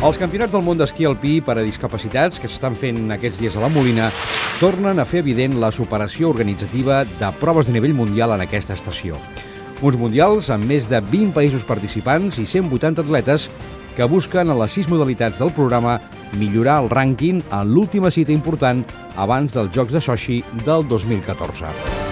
Els campionats del món d'esquí alpí per a discapacitats que s'estan fent aquests dies a la Molina tornen a fer evident la superació organitzativa de proves de nivell mundial en aquesta estació. Uns mundials amb més de 20 països participants i 180 atletes que busquen a les sis modalitats del programa millorar el rànquing en l'última cita important abans dels Jocs de Sochi del 2014.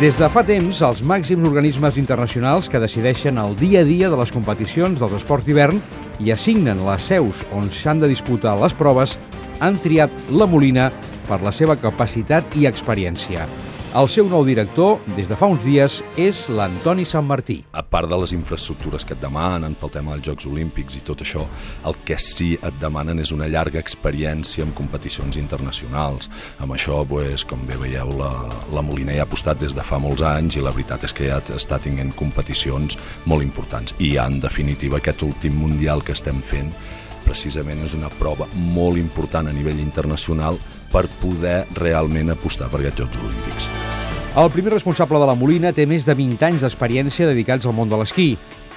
Des de fa temps, els màxims organismes internacionals que decideixen el dia a dia de les competicions dels esports d'hivern i assignen les seus on s'han de disputar les proves han triat la Molina per la seva capacitat i experiència. El seu nou director, des de fa uns dies, és l'Antoni Sant Martí. A part de les infraestructures que et demanen pel tema dels Jocs Olímpics i tot això, el que sí et demanen és una llarga experiència en competicions internacionals. Amb això, pues, com bé veieu, la, la Molina ja ha apostat des de fa molts anys i la veritat és que ja està tinguent competicions molt importants. I en definitiva aquest últim Mundial que estem fent precisament és una prova molt important a nivell internacional per poder realment apostar per aquests Jocs Olímpics. El primer responsable de la Molina té més de 20 anys d'experiència dedicats al món de l'esquí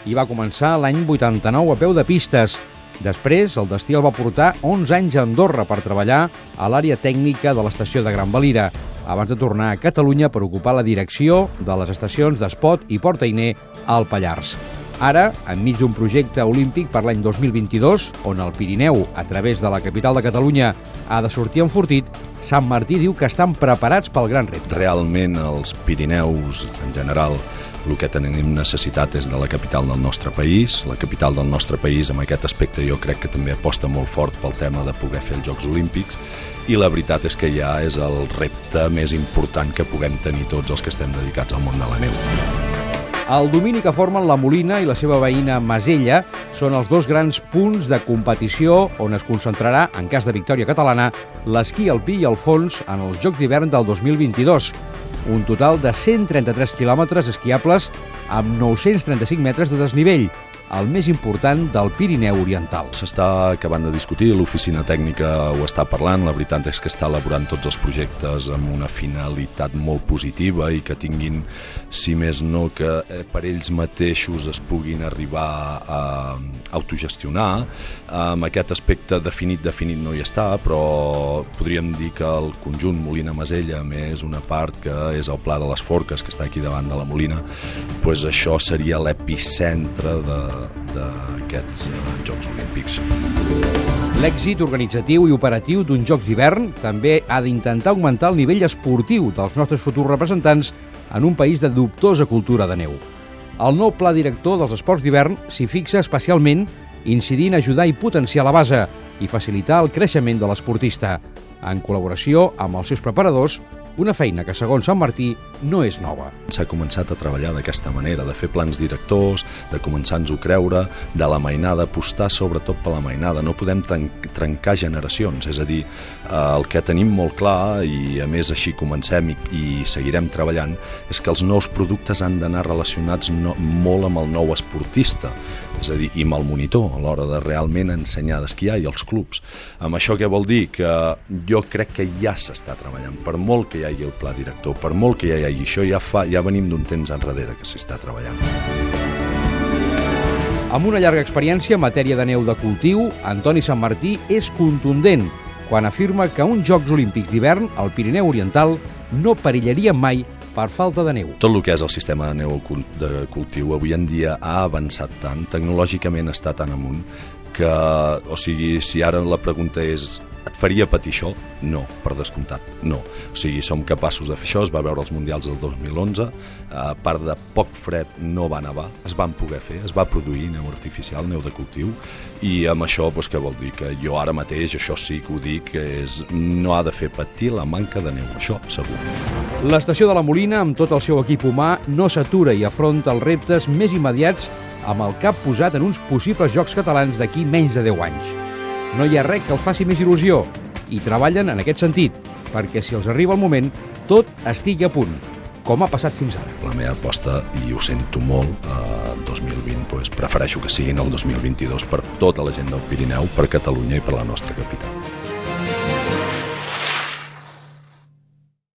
i va començar l'any 89 a peu de pistes. Després, el destí el va portar 11 anys a Andorra per treballar a l'àrea tècnica de l'estació de Gran Valira, abans de tornar a Catalunya per ocupar la direcció de les estacions d'Espot i Portainer al Pallars. Ara, enmig d'un projecte olímpic per l'any 2022, on el Pirineu, a través de la capital de Catalunya, ha de sortir enfortit, Sant Martí diu que estan preparats pel gran repte. Realment, els Pirineus, en general, el que tenim necessitat és de la capital del nostre país. La capital del nostre país, en aquest aspecte, jo crec que també aposta molt fort pel tema de poder fer els Jocs Olímpics i la veritat és que ja és el repte més important que puguem tenir tots els que estem dedicats al món de la neu. El domini que formen la Molina i la seva veïna Masella són els dos grans punts de competició on es concentrarà, en cas de victòria catalana, l'esquí alpí i el fons en els Jocs d'hivern del 2022. Un total de 133 quilòmetres esquiables amb 935 metres de desnivell, el més important del Pirineu Oriental. S'està acabant de discutir, l'oficina tècnica ho està parlant, la veritat és que està elaborant tots els projectes amb una finalitat molt positiva i que tinguin, si més no, que eh, per ells mateixos es puguin arribar a autogestionar. Amb aquest aspecte definit, definit no hi està, però podríem dir que el conjunt Molina-Masella, més una part que és el Pla de les Forques, que està aquí davant de la Molina, pues això seria l'epicentre de, d'aquests eh, Jocs Olímpics. L'èxit organitzatiu i operatiu d'uns Jocs d'hivern també ha d'intentar augmentar el nivell esportiu dels nostres futurs representants en un país de dubtosa cultura de neu. El nou pla director dels esports d'hivern s'hi fixa especialment incidint a ajudar i potenciar la base i facilitar el creixement de l'esportista, en col·laboració amb els seus preparadors una feina que, segons Sant Martí, no és nova. S'ha començat a treballar d'aquesta manera, de fer plans directors, de començar-nos-ho creure, de la mainada, apostar sobretot per la mainada. No podem trencar generacions, és a dir, eh, el que tenim molt clar, i a més així comencem i, i seguirem treballant, és que els nous productes han d'anar relacionats no, molt amb el nou esportista, és a dir, i amb el monitor a l'hora de realment ensenyar d'esquiar i els clubs. Amb això què vol dir? Que jo crec que ja s'està treballant, per molt que hi hagi el pla director, per molt que hi hagi això, ja, fa, ja venim d'un temps enrere que s'està treballant. Amb una llarga experiència en matèria de neu de cultiu, Antoni Sant Martí és contundent quan afirma que uns Jocs Olímpics d'hivern al Pirineu Oriental no perillarien mai per falta de neu. Tot el que és el sistema de neu de cultiu avui en dia ha avançat tant, tecnològicament està tan amunt, que, o sigui, si ara la pregunta és et faria patir això? No, per descomptat, no. O sigui, som capaços de fer això, es va veure els Mundials del 2011, a part de poc fred no va nevar, es van poder fer, es va produir neu artificial, neu de cultiu, i amb això, doncs, què vol dir? Que jo ara mateix, això sí que ho dic, és, no ha de fer patir la manca de neu, això segur. L'estació de la Molina, amb tot el seu equip humà, no s'atura i afronta els reptes més immediats amb el cap posat en uns possibles Jocs Catalans d'aquí menys de 10 anys. No hi ha res que els faci més il·lusió i treballen en aquest sentit, perquè si els arriba el moment, tot estigui a punt, com ha passat fins ara. La meva aposta, i ho sento molt, eh, 2020, doncs, prefereixo que siguin el 2022 per tota la gent del Pirineu, per Catalunya i per la nostra capital.